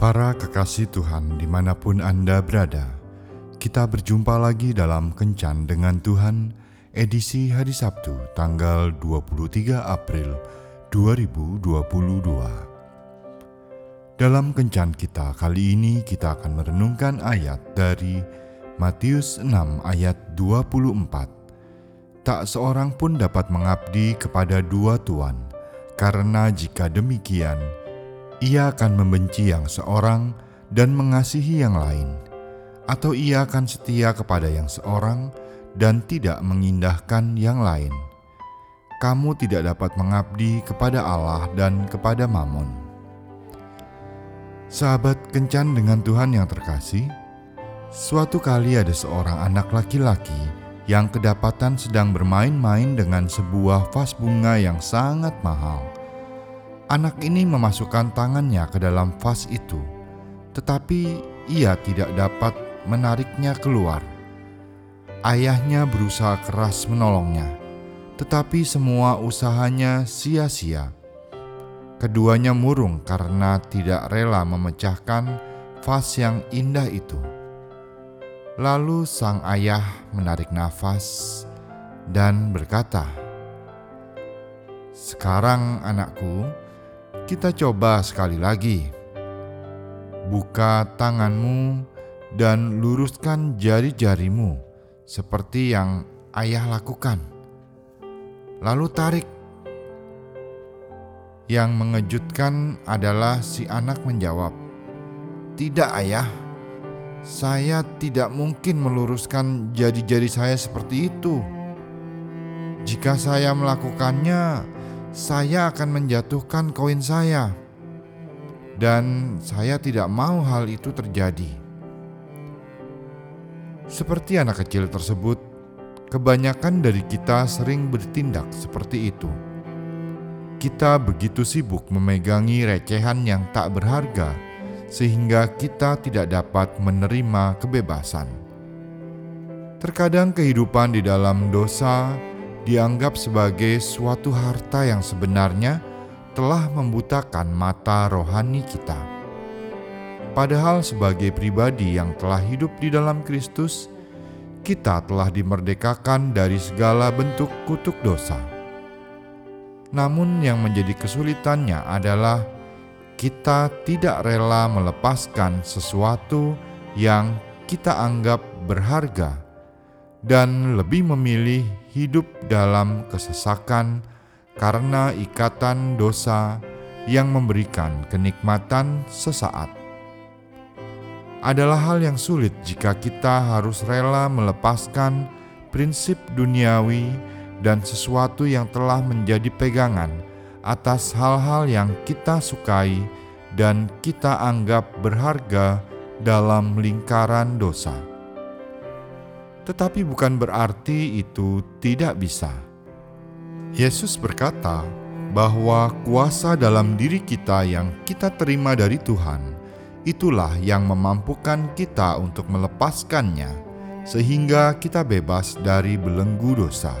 Para kekasih Tuhan di mana pun Anda berada, kita berjumpa lagi dalam Kencan dengan Tuhan edisi hari Sabtu tanggal 23 April 2022. Dalam Kencan kita kali ini kita akan merenungkan ayat dari Matius 6 ayat 24. Tak seorang pun dapat mengabdi kepada dua tuan, karena jika demikian, ia akan membenci yang seorang dan mengasihi yang lain, atau ia akan setia kepada yang seorang dan tidak mengindahkan yang lain. Kamu tidak dapat mengabdi kepada Allah dan kepada Mammon. Sahabat kencan dengan Tuhan yang terkasih, suatu kali ada seorang anak laki-laki yang kedapatan sedang bermain-main dengan sebuah vas bunga yang sangat mahal. Anak ini memasukkan tangannya ke dalam vas itu, tetapi ia tidak dapat menariknya keluar. Ayahnya berusaha keras menolongnya, tetapi semua usahanya sia-sia. Keduanya murung karena tidak rela memecahkan vas yang indah itu. Lalu sang ayah menarik nafas dan berkata, "Sekarang, anakku." Kita coba sekali lagi. Buka tanganmu dan luruskan jari-jarimu seperti yang ayah lakukan. Lalu tarik. Yang mengejutkan adalah si anak menjawab, "Tidak, ayah. Saya tidak mungkin meluruskan jari-jari saya seperti itu. Jika saya melakukannya, saya akan menjatuhkan koin saya, dan saya tidak mau hal itu terjadi. Seperti anak kecil tersebut, kebanyakan dari kita sering bertindak seperti itu. Kita begitu sibuk memegangi recehan yang tak berharga, sehingga kita tidak dapat menerima kebebasan. Terkadang kehidupan di dalam dosa dianggap sebagai suatu harta yang sebenarnya telah membutakan mata rohani kita. Padahal, sebagai pribadi yang telah hidup di dalam Kristus, kita telah dimerdekakan dari segala bentuk kutuk dosa. Namun, yang menjadi kesulitannya adalah kita tidak rela melepaskan sesuatu yang kita anggap berharga dan lebih memilih hidup dalam kesesakan karena ikatan dosa yang memberikan kenikmatan sesaat. Adalah hal yang sulit jika kita harus rela melepaskan prinsip duniawi dan sesuatu yang telah menjadi pegangan atas hal-hal yang kita sukai dan kita anggap berharga dalam lingkaran dosa tetapi bukan berarti itu tidak bisa. Yesus berkata bahwa kuasa dalam diri kita yang kita terima dari Tuhan, itulah yang memampukan kita untuk melepaskannya, sehingga kita bebas dari belenggu dosa.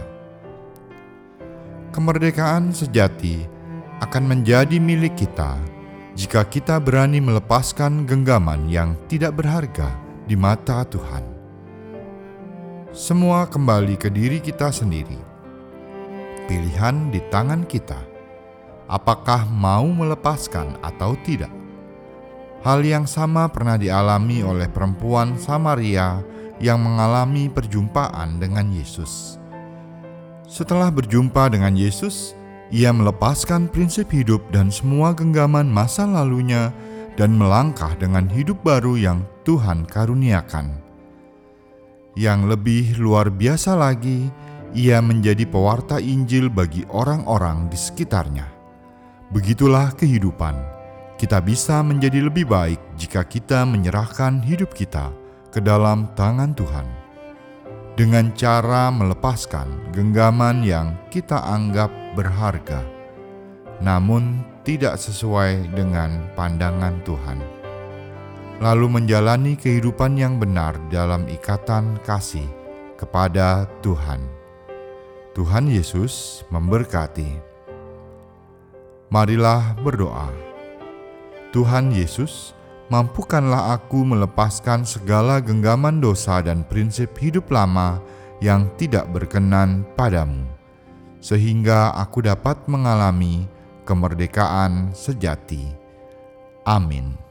Kemerdekaan sejati akan menjadi milik kita jika kita berani melepaskan genggaman yang tidak berharga di mata Tuhan. Semua kembali ke diri kita sendiri. Pilihan di tangan kita. Apakah mau melepaskan atau tidak? Hal yang sama pernah dialami oleh perempuan Samaria yang mengalami perjumpaan dengan Yesus. Setelah berjumpa dengan Yesus, ia melepaskan prinsip hidup dan semua genggaman masa lalunya dan melangkah dengan hidup baru yang Tuhan karuniakan. Yang lebih luar biasa lagi, ia menjadi pewarta Injil bagi orang-orang di sekitarnya. Begitulah kehidupan. Kita bisa menjadi lebih baik jika kita menyerahkan hidup kita ke dalam tangan Tuhan. Dengan cara melepaskan genggaman yang kita anggap berharga, namun tidak sesuai dengan pandangan Tuhan lalu menjalani kehidupan yang benar dalam ikatan kasih kepada Tuhan. Tuhan Yesus memberkati. Marilah berdoa. Tuhan Yesus, mampukanlah aku melepaskan segala genggaman dosa dan prinsip hidup lama yang tidak berkenan padamu, sehingga aku dapat mengalami kemerdekaan sejati. Amin.